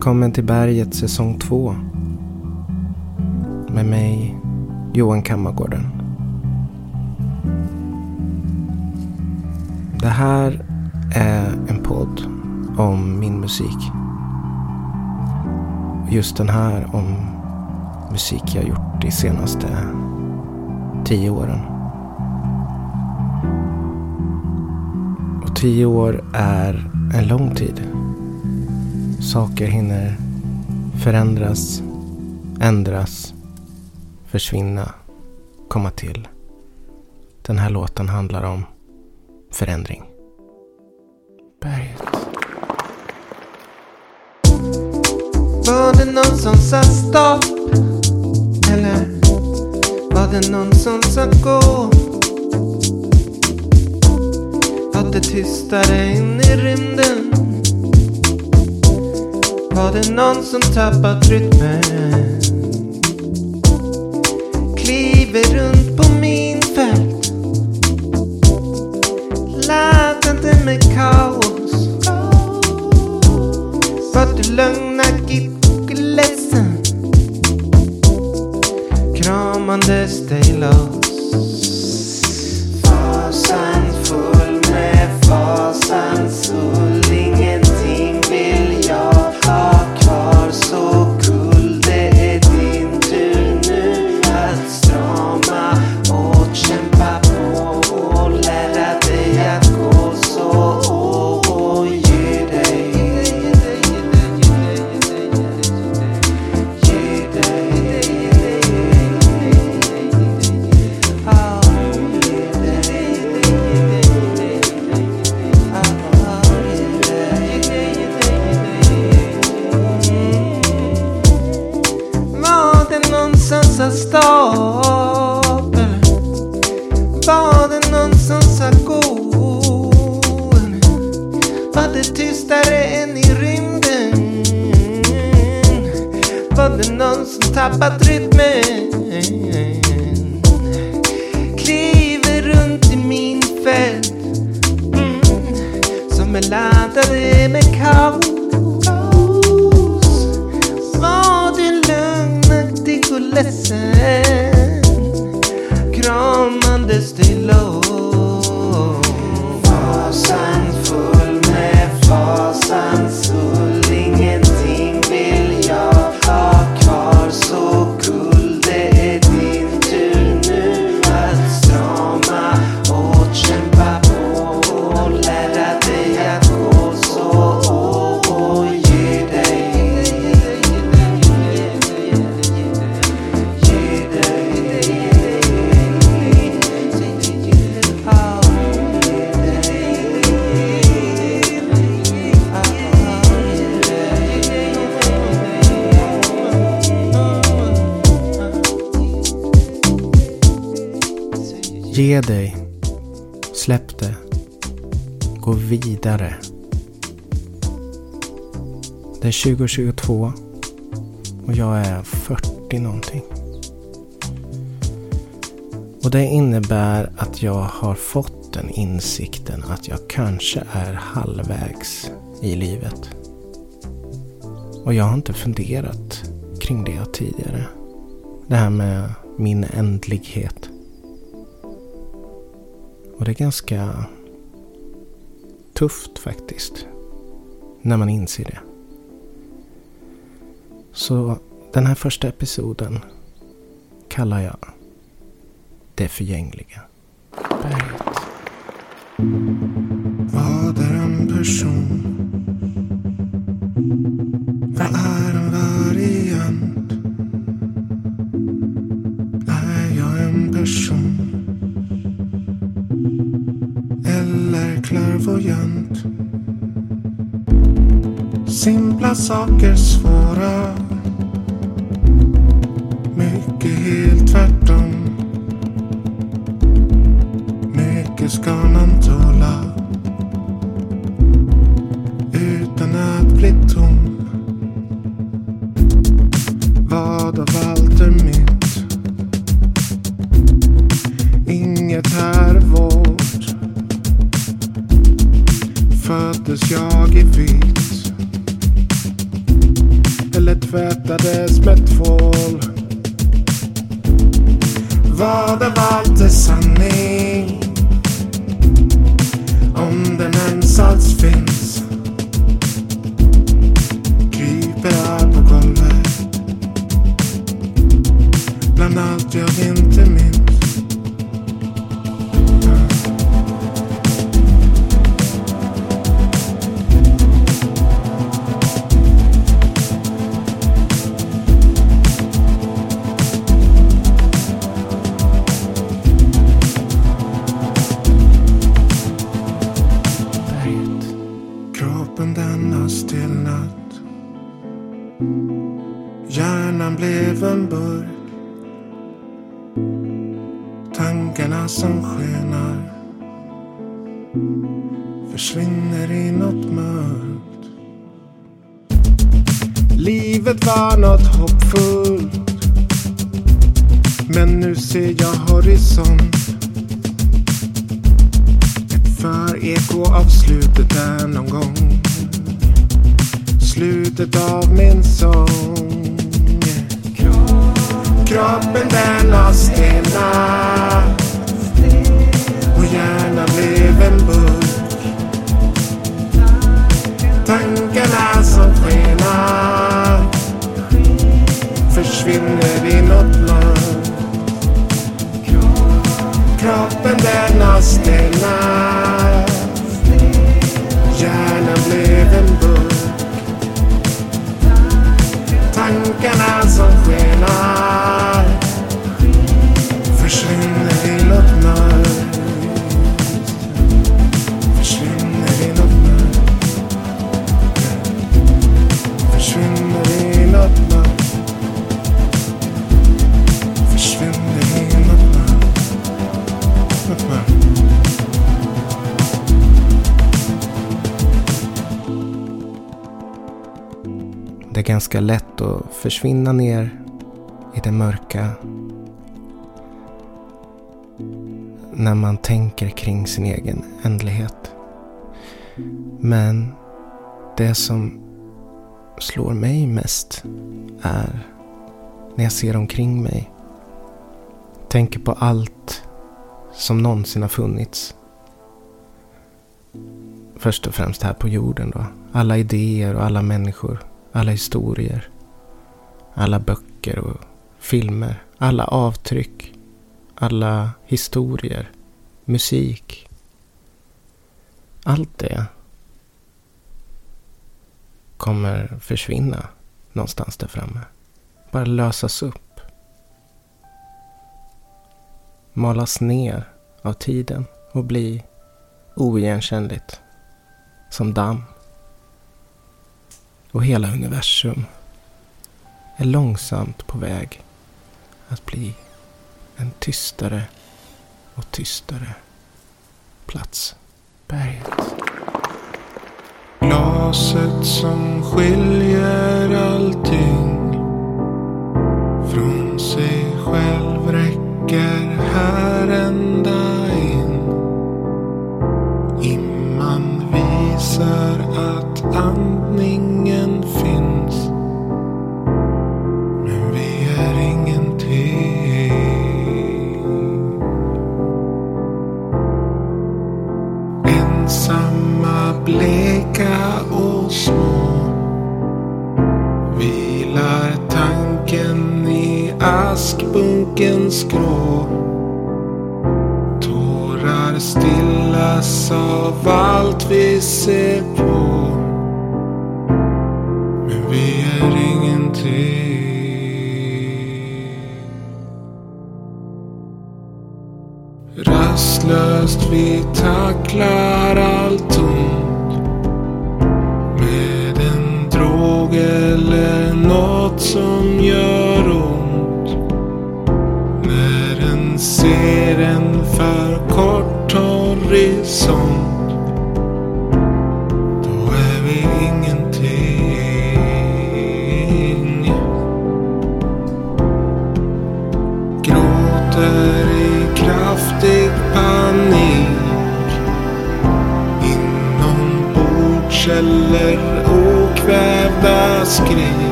Välkommen till berget säsong 2. Med mig, Johan Kammargården. Det här är en podd om min musik. Just den här om musik jag gjort de senaste tio åren. Och tio år är en lång tid. Saker hinner förändras, ändras, försvinna, komma till. Den här låten handlar om förändring. Berget. Var det någon som sa stopp? Eller var det någon som sa gå? Var det tystare in i rymden? Var det någon som tappat rytmen? Kliver runt på min fält Laddade med kaos Var du lögnaktigt och ledsen? Kramandes dig det tystare än i rymden? Var det någon som tappat rytmen? Kliver runt i min fält mm, Som är laddade med kaos Ge dig. Släpp det. Gå vidare. Det är 2022 och jag är 40 någonting. Och det innebär att jag har fått den insikten att jag kanske är halvvägs i livet. Och jag har inte funderat kring det tidigare. Det här med min ändlighet. Och det är ganska tufft faktiskt. När man inser det. Så den här första episoden kallar jag Det förgängliga berget. sockers for us. Tvättades med tvål. Vad det var försvinner i något mörkt. Livet var något hoppfullt. Men nu ser jag horisont. Ett föreko av slutet är någon gång. Slutet av min sång. Kroppen den har stelnat gärna hjärnan blev en burk. Tankarna som skenar försvinner i något land. Kroppen den har stelnat. Hjärnan blev en burk. Tankarna som skenar ganska lätt att försvinna ner i det mörka. När man tänker kring sin egen ändlighet. Men det som slår mig mest är när jag ser omkring mig. Tänker på allt som någonsin har funnits. Först och främst här på jorden då. Alla idéer och alla människor. Alla historier. Alla böcker och filmer. Alla avtryck. Alla historier. Musik. Allt det kommer försvinna någonstans där framme. Bara lösas upp. Malas ner av tiden och bli oigenkännligt. Som damm. Och hela universum är långsamt på väg att bli en tystare och tystare plats. Berget. Glaset som skiljer allting från sig själv räcker här ända att andningen finns.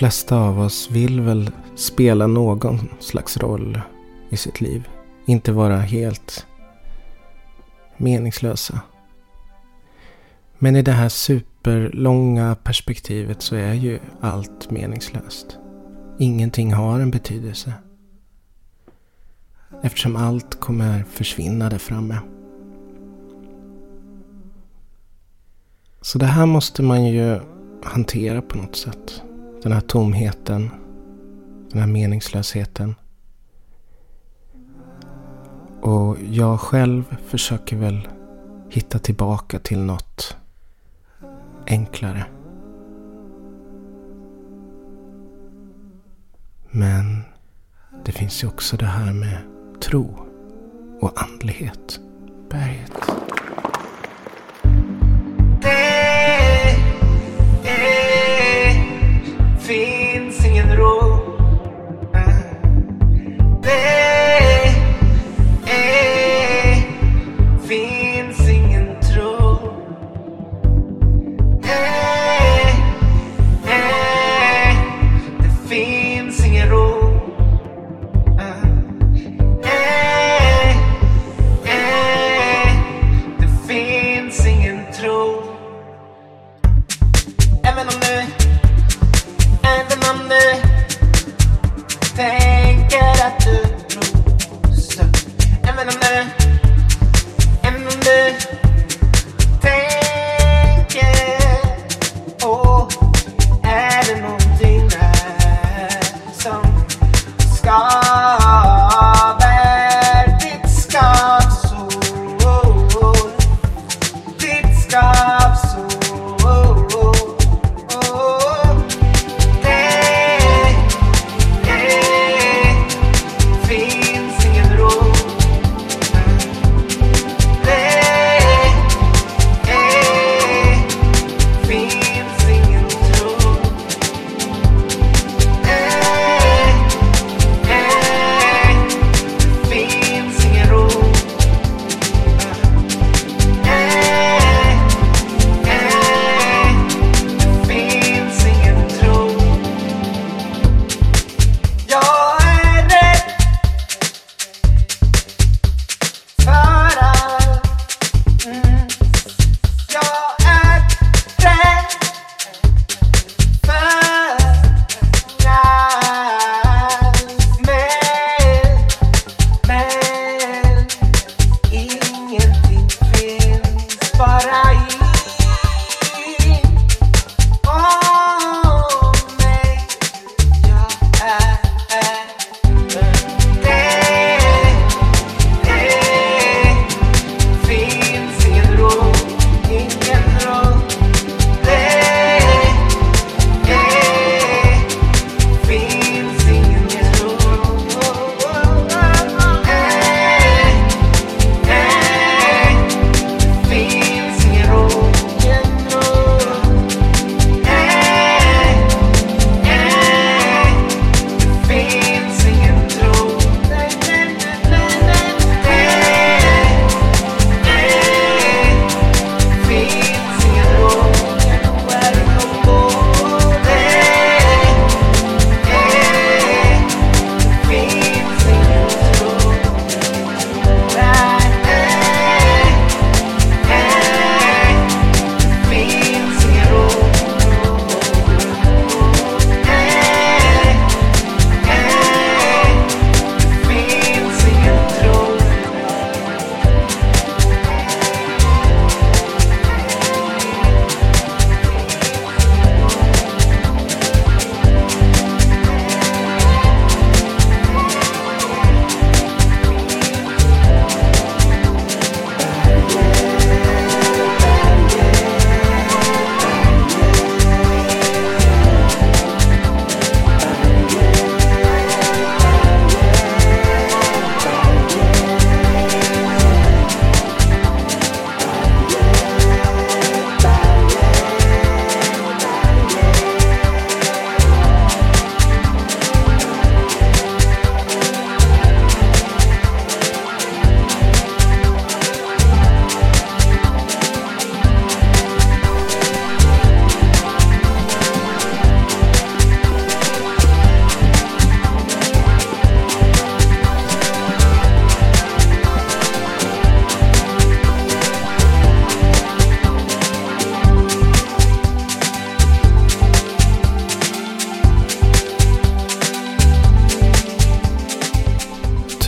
Flesta av oss vill väl spela någon slags roll i sitt liv. Inte vara helt meningslösa. Men i det här superlånga perspektivet så är ju allt meningslöst. Ingenting har en betydelse. Eftersom allt kommer försvinna där framme. Så det här måste man ju hantera på något sätt. Den här tomheten. Den här meningslösheten. Och jag själv försöker väl hitta tillbaka till något enklare. Men det finns ju också det här med tro och andlighet. Berget. Tänker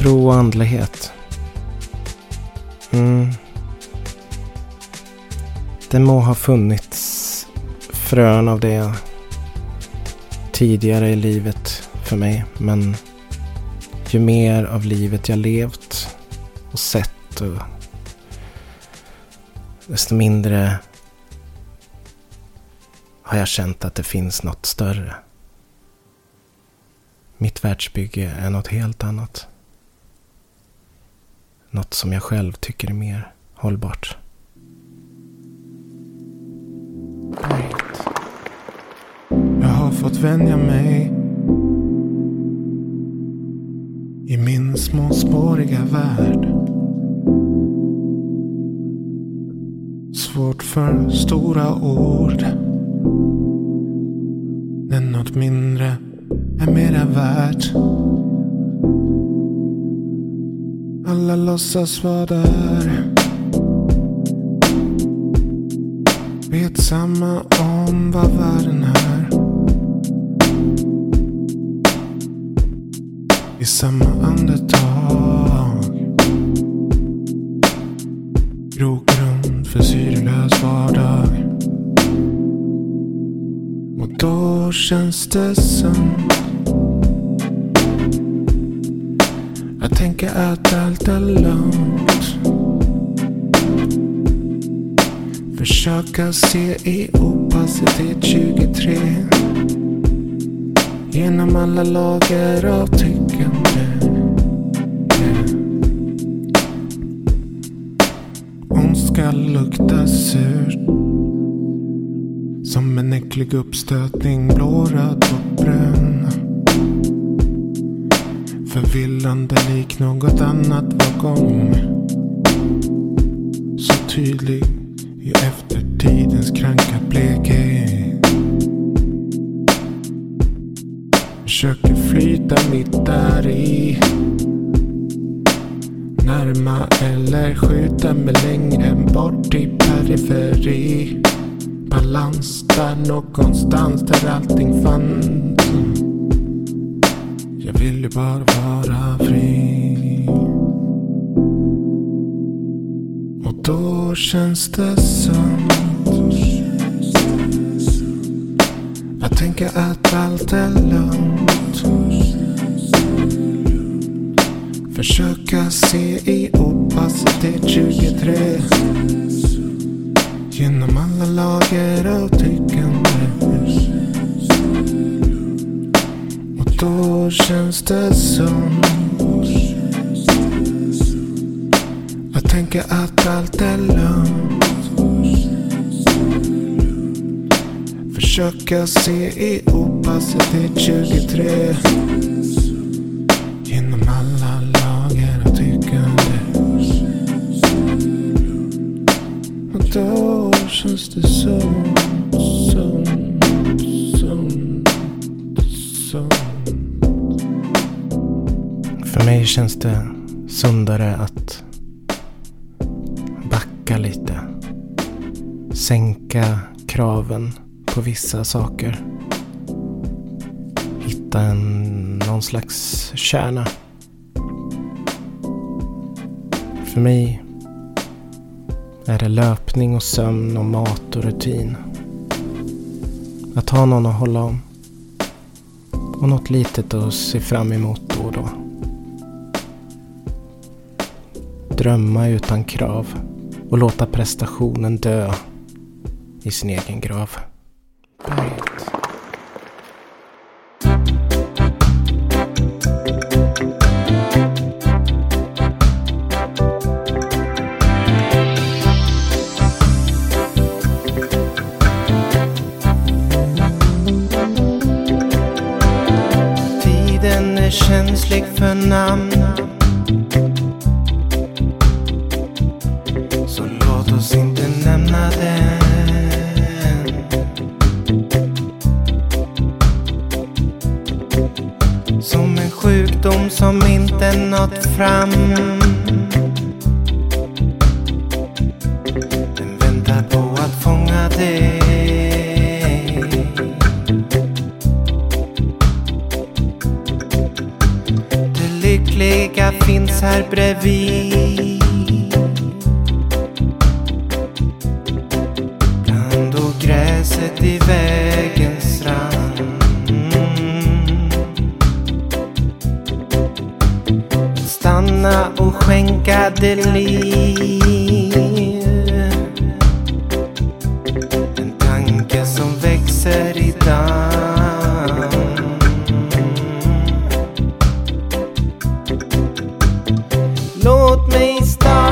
Tro och andlighet. Mm. Det må ha funnits frön av det tidigare i livet för mig. Men ju mer av livet jag levt och sett och desto mindre har jag känt att det finns något större. Mitt världsbygge är något helt annat. Något som jag själv tycker är mer hållbart. Jag har fått vänja mig i min småspåriga värld. Svårt för stora ord. när något mindre är mera värt. Alla låtsas vara där. Vet samma om vad världen är. I samma andetag. Grogrund för syrelös vardag. Och då känns det som Jag tänker att allt är lugnt. Försöka se i opacitet 23. Genom alla lager av tyckande. Yeah. Ondska luktar surt. Som en äcklig uppstötning, blåröd och brun. Förvillande lik något annat var gång. Så tydlig i eftertidens kranka blekhet. Försöker flyta mitt där i. Närma eller skjuta mig längre bort i periferi. Balans där någonstans där allting fanns. Vill ju bara vara fri. Och då känns det sunt. Jag tänker att allt är lugnt. Försöka se i opacitet 23. Genom alla lager av tyckande. Då känns det som Jag tänker att allt är lugnt. Försöka se i opacitet 23. Genom alla lager av tyckande. Och då känns det som känns det sundare att backa lite. Sänka kraven på vissa saker. Hitta en, någon slags kärna. För mig är det löpning och sömn och mat och rutin. Att ha någon att hålla om. Och något litet att se fram emot då och då. Drömma utan krav och låta prestationen dö i sin egen grav. Som inte nått fram. Låt mig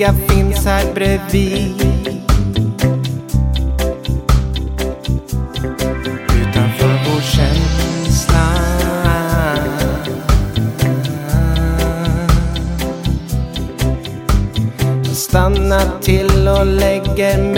riktiga finns här bredvid. Utanför vår känsla. Stanna stannar till och lägger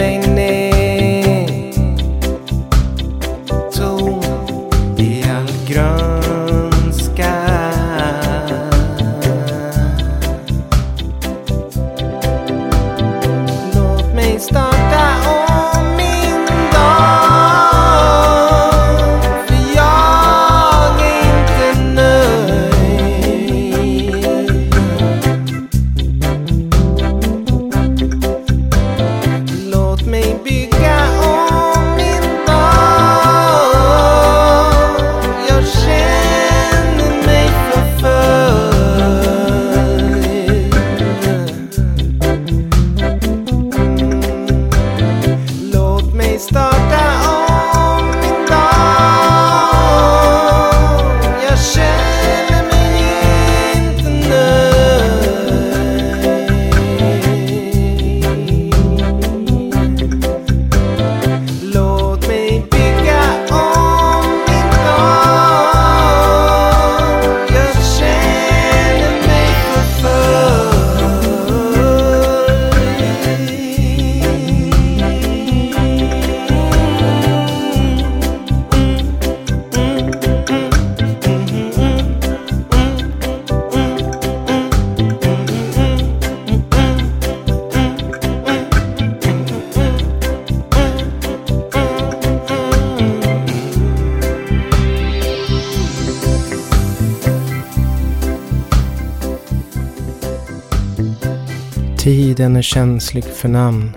Tiden är känslig för namn.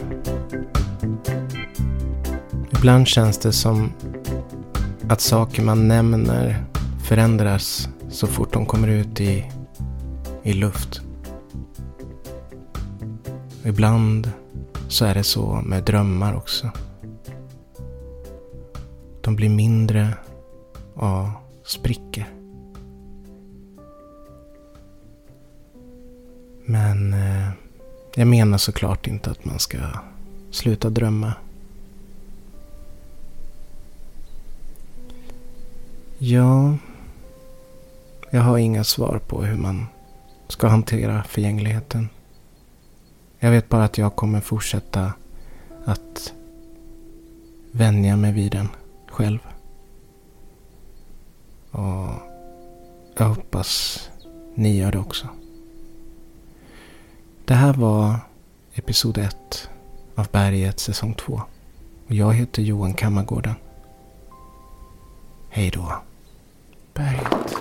Ibland känns det som att saker man nämner förändras så fort de kommer ut i, i luft. Ibland så är det så med drömmar också. De blir mindre och spricker. Men eh, jag menar såklart inte att man ska sluta drömma. Ja, jag har inga svar på hur man ska hantera förgängligheten. Jag vet bara att jag kommer fortsätta att vänja mig vid den själv. Och jag hoppas ni gör det också. Det här var episod 1 av Berget säsong 2. Och jag heter Johan Kammargården. Hej då. Berget.